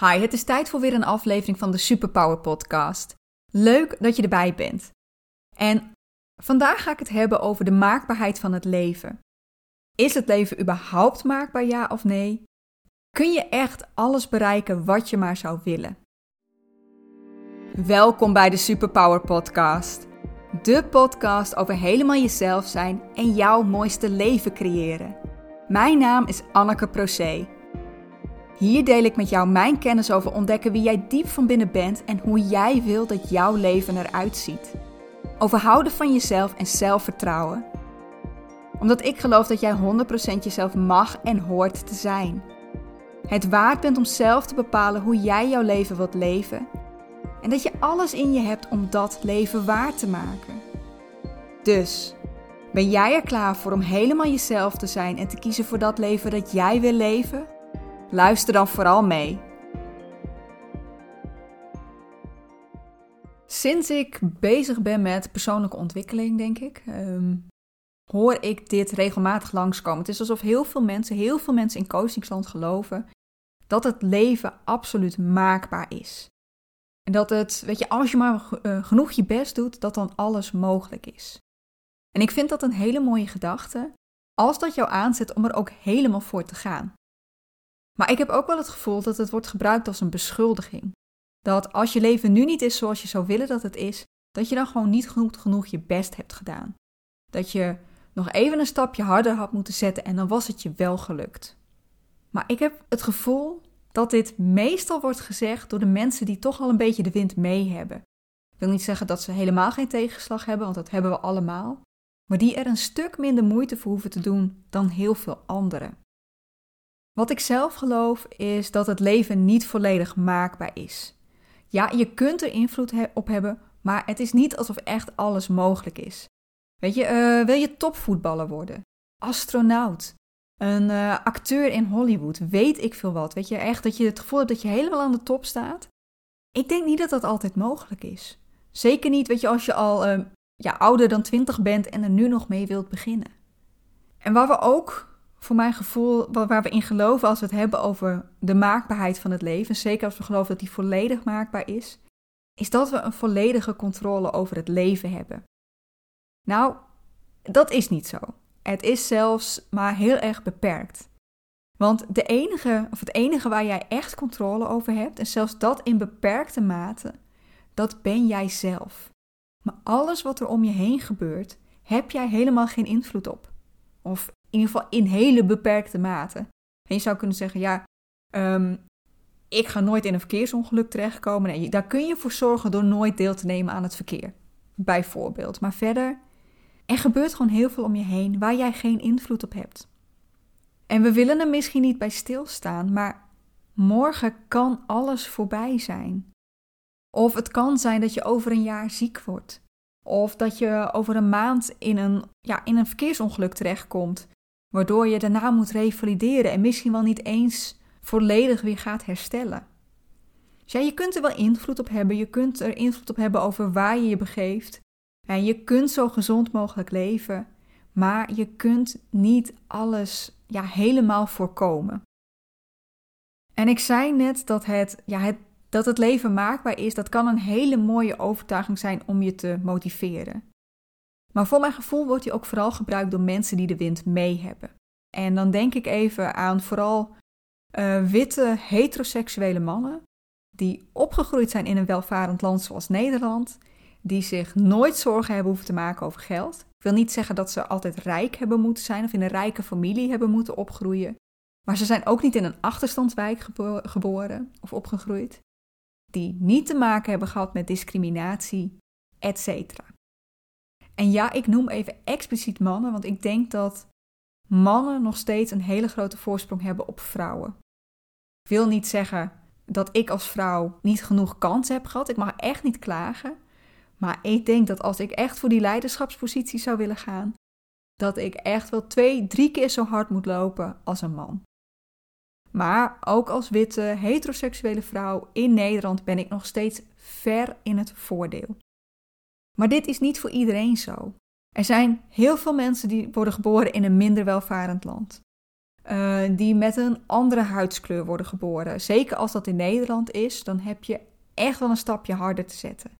Hi, het is tijd voor weer een aflevering van de Superpower Podcast. Leuk dat je erbij bent. En vandaag ga ik het hebben over de maakbaarheid van het leven. Is het leven überhaupt maakbaar, ja of nee? Kun je echt alles bereiken wat je maar zou willen? Welkom bij de Superpower Podcast. De podcast over helemaal jezelf zijn en jouw mooiste leven creëren. Mijn naam is Anneke Procé. Hier deel ik met jou mijn kennis over ontdekken wie jij diep van binnen bent en hoe jij wil dat jouw leven eruit ziet. Over houden van jezelf en zelfvertrouwen. Omdat ik geloof dat jij 100% jezelf mag en hoort te zijn. Het waard bent om zelf te bepalen hoe jij jouw leven wilt leven. En dat je alles in je hebt om dat leven waar te maken. Dus, ben jij er klaar voor om helemaal jezelf te zijn en te kiezen voor dat leven dat jij wil leven? Luister dan vooral mee. Sinds ik bezig ben met persoonlijke ontwikkeling, denk ik, ehm, hoor ik dit regelmatig langskomen. Het is alsof heel veel mensen, heel veel mensen in coachingsland geloven dat het leven absoluut maakbaar is. En dat het, weet je, als je maar uh, genoeg je best doet, dat dan alles mogelijk is. En ik vind dat een hele mooie gedachte, als dat jou aanzet om er ook helemaal voor te gaan. Maar ik heb ook wel het gevoel dat het wordt gebruikt als een beschuldiging. Dat als je leven nu niet is zoals je zou willen dat het is, dat je dan gewoon niet genoeg, je best hebt gedaan. Dat je nog even een stapje harder had moeten zetten en dan was het je wel gelukt. Maar ik heb het gevoel dat dit meestal wordt gezegd door de mensen die toch al een beetje de wind mee hebben. Ik wil niet zeggen dat ze helemaal geen tegenslag hebben, want dat hebben we allemaal. Maar die er een stuk minder moeite voor hoeven te doen dan heel veel anderen. Wat ik zelf geloof is dat het leven niet volledig maakbaar is. Ja, je kunt er invloed op hebben, maar het is niet alsof echt alles mogelijk is. Weet je, uh, wil je topvoetballer worden? Astronaut? Een uh, acteur in Hollywood? Weet ik veel wat? Weet je echt dat je het gevoel hebt dat je helemaal aan de top staat? Ik denk niet dat dat altijd mogelijk is. Zeker niet, weet je, als je al uh, ja, ouder dan 20 bent en er nu nog mee wilt beginnen. En waar we ook voor mijn gevoel, waar we in geloven als we het hebben over de maakbaarheid van het leven, zeker als we geloven dat die volledig maakbaar is, is dat we een volledige controle over het leven hebben. Nou, dat is niet zo. Het is zelfs maar heel erg beperkt. Want de enige, of het enige waar jij echt controle over hebt, en zelfs dat in beperkte mate, dat ben jij zelf. Maar alles wat er om je heen gebeurt, heb jij helemaal geen invloed op. Of ieder geval in hele beperkte mate. En je zou kunnen zeggen, ja, um, ik ga nooit in een verkeersongeluk terechtkomen. Nee, daar kun je voor zorgen door nooit deel te nemen aan het verkeer. Bijvoorbeeld. Maar verder, er gebeurt gewoon heel veel om je heen waar jij geen invloed op hebt. En we willen er misschien niet bij stilstaan, maar morgen kan alles voorbij zijn. Of het kan zijn dat je over een jaar ziek wordt. Of dat je over een maand in een, ja, in een verkeersongeluk terechtkomt waardoor je daarna moet revalideren en misschien wel niet eens volledig weer gaat herstellen. Dus ja, je kunt er wel invloed op hebben, je kunt er invloed op hebben over waar je je begeeft. En je kunt zo gezond mogelijk leven, maar je kunt niet alles ja, helemaal voorkomen. En ik zei net dat het, ja, het, dat het leven maakbaar is, dat kan een hele mooie overtuiging zijn om je te motiveren. Maar voor mijn gevoel wordt hij ook vooral gebruikt door mensen die de wind mee hebben. En dan denk ik even aan vooral uh, witte heteroseksuele mannen die opgegroeid zijn in een welvarend land zoals Nederland, die zich nooit zorgen hebben hoeven te maken over geld. Ik wil niet zeggen dat ze altijd rijk hebben moeten zijn of in een rijke familie hebben moeten opgroeien, maar ze zijn ook niet in een achterstandswijk geboren of opgegroeid, die niet te maken hebben gehad met discriminatie, etc. En ja, ik noem even expliciet mannen, want ik denk dat mannen nog steeds een hele grote voorsprong hebben op vrouwen. Ik wil niet zeggen dat ik als vrouw niet genoeg kans heb gehad. Ik mag echt niet klagen. Maar ik denk dat als ik echt voor die leiderschapspositie zou willen gaan, dat ik echt wel twee, drie keer zo hard moet lopen als een man. Maar ook als witte, heteroseksuele vrouw in Nederland ben ik nog steeds ver in het voordeel. Maar dit is niet voor iedereen zo. Er zijn heel veel mensen die worden geboren in een minder welvarend land. uh, die met een andere huidskleur worden geboren. Zeker als dat in Nederland is, dan heb je echt wel een stapje harder te zetten.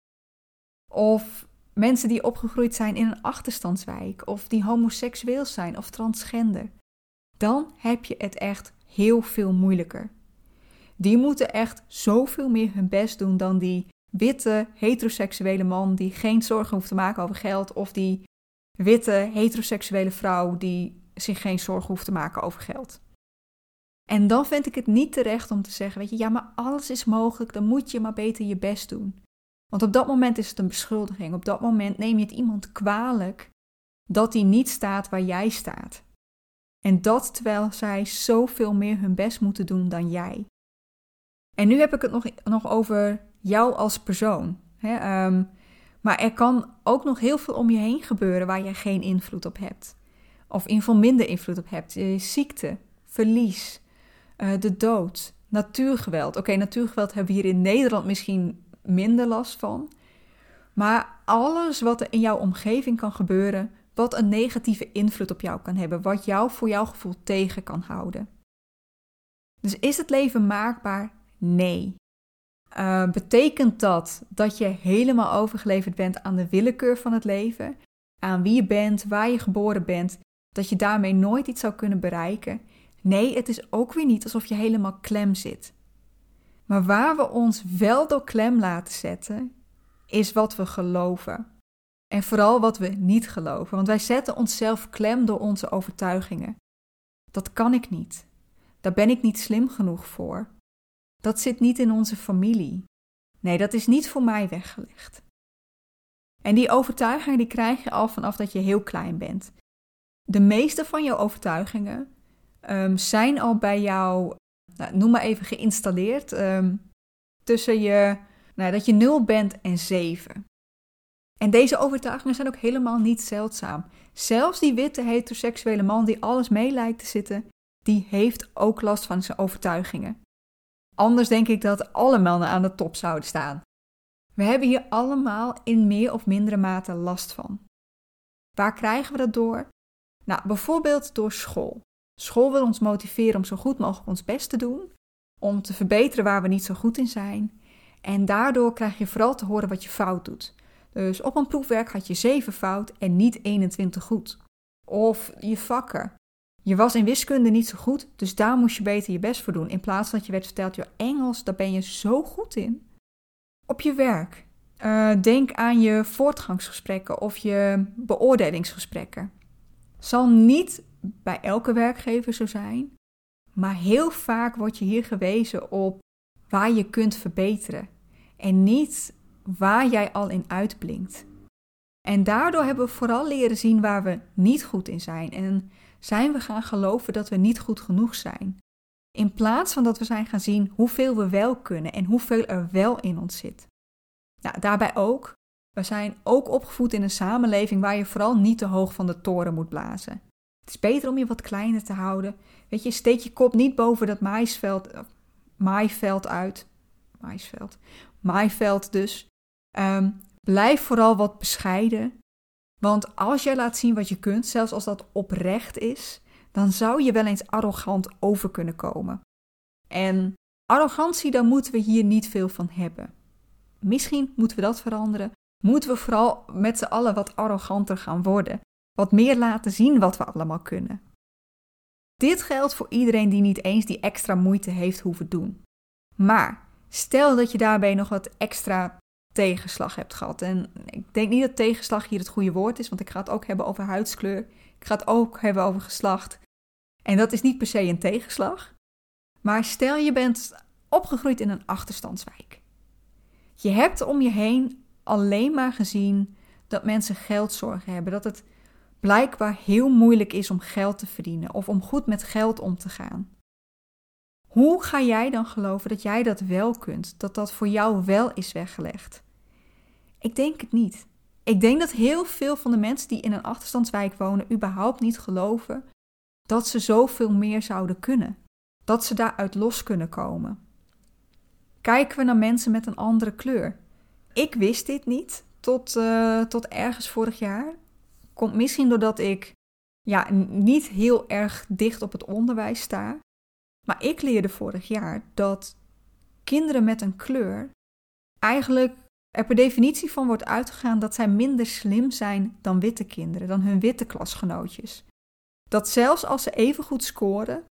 Of mensen die opgegroeid zijn in een achterstandswijk, of die homoseksueel zijn of transgender. Dan heb je het echt heel veel moeilijker. Die moeten echt zoveel meer hun best doen dan die witte heteroseksuele man die geen zorgen hoeft te maken over geld, of die witte heteroseksuele vrouw die zich geen zorgen hoeft te maken over geld. En dan vind ik het niet terecht om te zeggen, weet je, ja, maar alles is mogelijk, dan moet je maar beter je best doen. Want op dat moment is het een beschuldiging. Op dat moment neem je het iemand kwalijk dat hij niet staat waar jij staat. En dat terwijl zij zoveel meer hun best moeten doen dan jij. En nu heb ik het nog, nog over jou als persoon. Hè? Ehm, maar er kan ook nog heel veel om je heen gebeuren waar je geen invloed op hebt. Of in geval minder invloed op hebt. Ziekte, verlies, uh, de dood, natuurgeweld. Oké, natuurgeweld hebben we hier in Nederland misschien minder last van. Maar alles wat er in jouw omgeving kan gebeuren, wat een negatieve invloed op jou kan hebben, wat jou voor jouw gevoel tegen kan houden. Dus is het leven maakbaar? Nee. Uh, betekent dat dat je helemaal overgeleverd bent aan de willekeur van het leven, aan wie je bent, waar je geboren bent, dat je daarmee nooit iets zou kunnen bereiken? Nee, het is ook weer niet alsof je helemaal klem zit. Maar waar we ons wel door klem laten zetten, is wat we geloven. En vooral wat we niet geloven, want wij zetten onszelf klem door onze overtuigingen. Dat kan ik niet. Daar ben ik niet slim genoeg voor. Dat zit niet in onze familie. Nee, dat is niet voor mij weggelegd. En die overtuigingen die krijg je al vanaf dat je heel klein bent. De meeste van jouw overtuigingen um, zijn al bij jou, nou, noem maar even geïnstalleerd, um, tussen je, nou, dat je 0 bent en 7. En deze overtuigingen zijn ook helemaal niet zeldzaam. Zelfs die witte heteroseksuele man die alles mee lijkt te zitten, die heeft ook last van zijn overtuigingen. Anders denk ik dat alle mannen aan de top zouden staan. We hebben hier allemaal in meer of mindere mate last van. Waar krijgen we dat door? Nou, bijvoorbeeld door school. School wil ons motiveren om zo goed mogelijk ons best te doen, om te verbeteren waar we niet zo goed in zijn. En daardoor krijg je vooral te horen wat je fout doet. Dus op een proefwerk had je 7 fout en niet 21 goed. Of je vakken. Je was in wiskunde niet zo goed, dus daar moest je beter je best voor doen. In plaats dat je werd verteld, je Engels, daar ben je zo goed in. Op je werk. Uh, denk aan je voortgangsgesprekken of je beoordelingsgesprekken. Zal niet bij elke werkgever zo zijn, maar heel vaak wordt je hier gewezen op waar je kunt verbeteren en niet waar jij al in uitblinkt. En daardoor hebben we vooral leren zien waar we niet goed in zijn en zijn we gaan geloven dat we niet goed genoeg zijn. In plaats van dat we zijn gaan zien hoeveel we wel kunnen en hoeveel er wel in ons zit. Nou, daarbij ook, we zijn ook opgevoed in een samenleving waar je vooral niet te hoog van de toren moet blazen. Het is beter om je wat kleiner te houden. Weet je, steek je kop niet boven dat maisveld, uh, maaiveld uit. Maisveld. Maaiveld dus. Um, blijf vooral wat bescheiden. Want als jij laat zien wat je kunt, zelfs als dat oprecht is, dan zou je wel eens arrogant over kunnen komen. En arrogantie, daar moeten we hier niet veel van hebben. Misschien moeten we dat veranderen. Moeten we vooral met z'n allen wat arroganter gaan worden wat meer laten zien wat we allemaal kunnen. Dit geldt voor iedereen die niet eens die extra moeite heeft hoeven doen. Maar stel dat je daarbij nog wat extra tegenslag hebt gehad. En ik denk niet dat tegenslag hier het goede woord is, want ik ga het ook hebben over huidskleur. Ik ga het ook hebben over geslacht. En dat is niet per se een tegenslag. Maar stel je bent opgegroeid in een achterstandswijk. Je hebt om je heen alleen maar gezien dat mensen geldzorgen hebben, dat het blijkbaar heel moeilijk is om geld te verdienen of om goed met geld om te gaan. Hoe ga jij dan geloven dat jij dat wel kunt, dat dat voor jou wel is weggelegd? Ik denk het niet. Ik denk dat heel veel van de mensen die in een achterstandswijk wonen überhaupt niet geloven dat ze zoveel meer zouden kunnen, dat ze daaruit los kunnen komen. Kijken we naar mensen met een andere kleur. Ik wist dit niet tot, uh, tot ergens vorig jaar. Komt misschien doordat ik ja, niet heel erg dicht op het onderwijs sta. Maar ik leerde vorig jaar dat kinderen met een kleur eigenlijk er per definitie van wordt uitgegaan dat zij minder slim zijn dan witte kinderen, dan hun witte klasgenootjes. Dat zelfs als ze even goed scoren,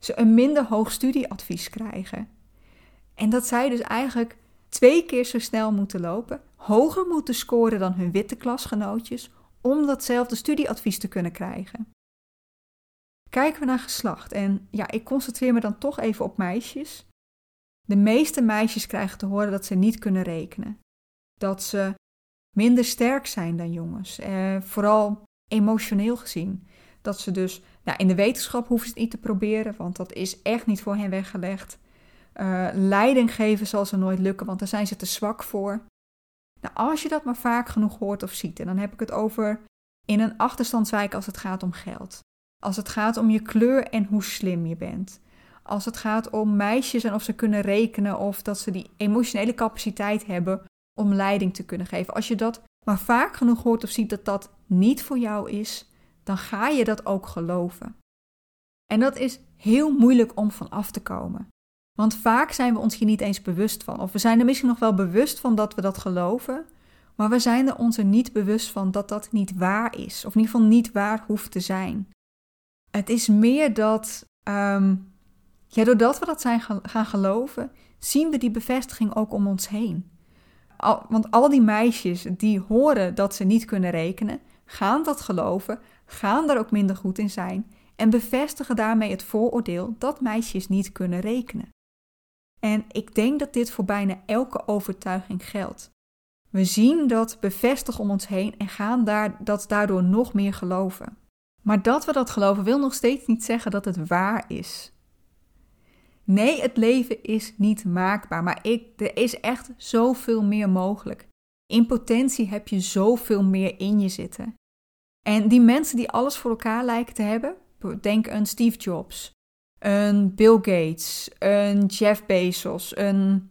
ze een minder hoog studieadvies krijgen. En dat zij dus eigenlijk twee keer zo snel moeten lopen, hoger moeten scoren dan hun witte klasgenootjes, om datzelfde studieadvies te kunnen krijgen. Kijken we naar geslacht, en ja, ik concentreer me dan toch even op meisjes. De meeste meisjes krijgen te horen dat ze niet kunnen rekenen. Dat ze minder sterk zijn dan jongens, eh, vooral emotioneel gezien. Dat ze dus, nou, in de wetenschap hoeven ze het niet te proberen, want dat is echt niet voor hen weggelegd. Uh, leiding geven zal ze nooit lukken, want daar zijn ze te zwak voor. Nou, als je dat maar vaak genoeg hoort of ziet, en dan heb ik het over in een achterstandswijk als het gaat om geld. Als het gaat om je kleur en hoe slim je bent. Als het gaat om meisjes en of ze kunnen rekenen of dat ze die emotionele capaciteit hebben om leiding te kunnen geven. Als je dat maar vaak genoeg hoort of ziet dat dat niet voor jou is, dan ga je dat ook geloven. En dat is heel moeilijk om van af te komen. Want vaak zijn we ons hier niet eens bewust van. Of we zijn er misschien nog wel bewust van dat we dat geloven, maar we zijn er ons er niet bewust van dat dat niet waar is. Of in ieder geval niet waar hoeft te zijn. Het is meer dat, um, ja, doordat we dat zijn gaan geloven, zien we die bevestiging ook om ons heen. want al die meisjes die horen dat ze niet kunnen rekenen, gaan dat geloven, gaan daar ook minder goed in zijn en bevestigen daarmee het vooroordeel dat meisjes niet kunnen rekenen. En ik denk dat dit voor bijna elke overtuiging geldt. We zien dat bevestigen om ons heen en gaan daar, dat daardoor nog meer geloven. Maar dat we dat geloven wil nog steeds niet zeggen dat het waar is. Nee, het leven is niet maakbaar, maar ik, er is echt zoveel meer mogelijk. In potentie heb je zoveel meer in je zitten. En die mensen die alles voor elkaar lijken te hebben, denk aan Steve Jobs, een Bill Gates, een Jeff Bezos, een.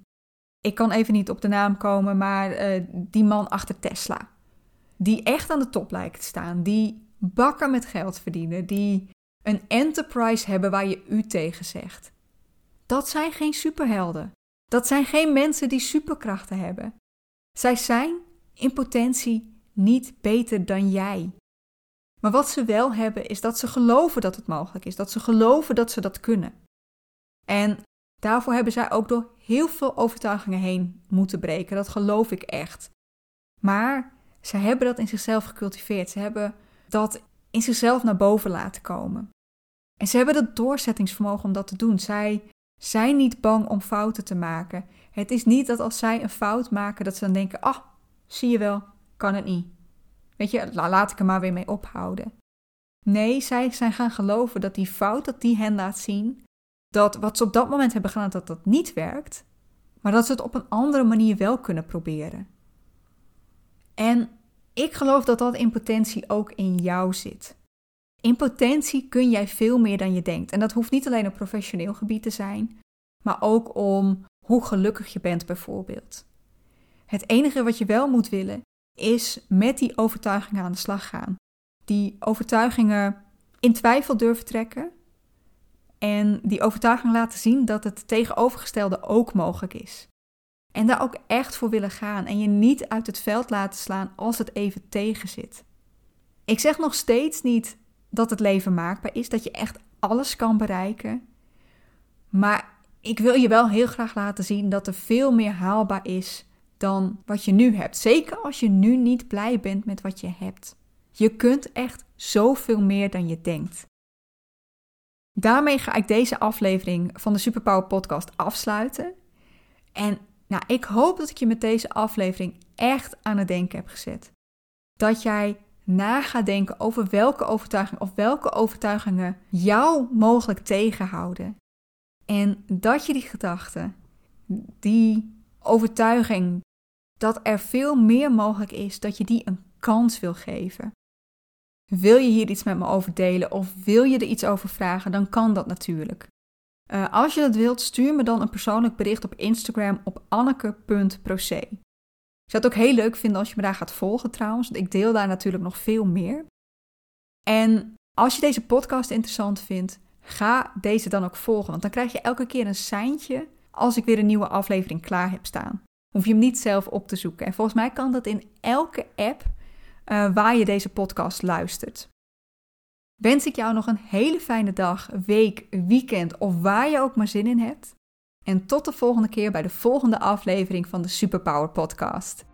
Ik kan even niet op de naam komen, maar uh, die man achter Tesla. Die echt aan de top lijkt te staan. Die bakken met geld verdienen. Die een enterprise hebben waar je u tegen zegt. Dat zijn geen superhelden. Dat zijn geen mensen die superkrachten hebben. Zij zijn in potentie niet beter dan jij. Maar wat ze wel hebben is dat ze geloven dat het mogelijk is, dat ze geloven dat ze dat kunnen. En daarvoor hebben zij ook door heel veel overtuigingen heen moeten breken, dat geloof ik echt. Maar ze hebben dat in zichzelf gecultiveerd, ze hebben dat in zichzelf naar boven laten komen. En ze hebben het doorzettingsvermogen om dat te doen. Zij zijn niet bang om fouten te maken. Het is niet dat als zij een fout maken, dat ze dan denken: ah, zie je wel, kan het niet. Weet je, laat ik er maar weer mee ophouden. Nee, zij zijn gaan geloven dat die fout dat die hen laat zien, dat wat ze op dat moment hebben gedaan, dat dat niet werkt, maar dat ze het op een andere manier wel kunnen proberen. En ik geloof dat dat in potentie ook in jou zit. In potentie kun jij veel meer dan je denkt. En dat hoeft niet alleen op professioneel gebied te zijn, maar ook om hoe gelukkig je bent bijvoorbeeld. Het enige wat je wel moet willen is met die overtuigingen aan de slag gaan. Die overtuigingen in twijfel durven trekken en die overtuiging laten zien dat het tegenovergestelde ook mogelijk is. En daar ook echt voor willen gaan en je niet uit het veld laten slaan als het even tegen zit. Ik zeg nog steeds niet dat het leven maakbaar is, dat je echt alles kan bereiken. Maar ik wil je wel heel graag laten zien dat er veel meer haalbaar is dan wat je nu hebt. Zeker als je nu niet blij bent met wat je hebt. Je kunt echt zoveel meer dan je denkt. Daarmee ga ik deze aflevering van de Superpower Podcast afsluiten. En nou, ik hoop dat ik je met deze aflevering echt aan het denken heb gezet. Dat jij na gaat denken over welke overtuigingen of welke overtuigingen jou mogelijk tegenhouden. En dat je die gedachte, die overtuiging dat er veel meer mogelijk is, dat je die een kans wil geven. Wil je hier iets met me over delen of wil je er iets over vragen, dan kan dat natuurlijk. Uh, als je dat wilt, stuur me dan een persoonlijk bericht op Instagram op anneke.proce. Ik zou het ook heel leuk vinden als je me daar gaat volgen trouwens, want ik deel daar natuurlijk nog veel meer. En Als je deze podcast interessant vindt, ga deze dan ook volgen. Want dan krijg je elke keer een seintje als ik weer een nieuwe aflevering klaar heb staan. Hoef je hem niet zelf op te zoeken. En volgens mij kan dat in elke app uh, waar je deze podcast luistert. Wens ik jou nog een hele fijne dag, week, weekend of waar je ook maar zin in hebt. En tot de volgende keer bij de volgende aflevering van de Superpower Podcast.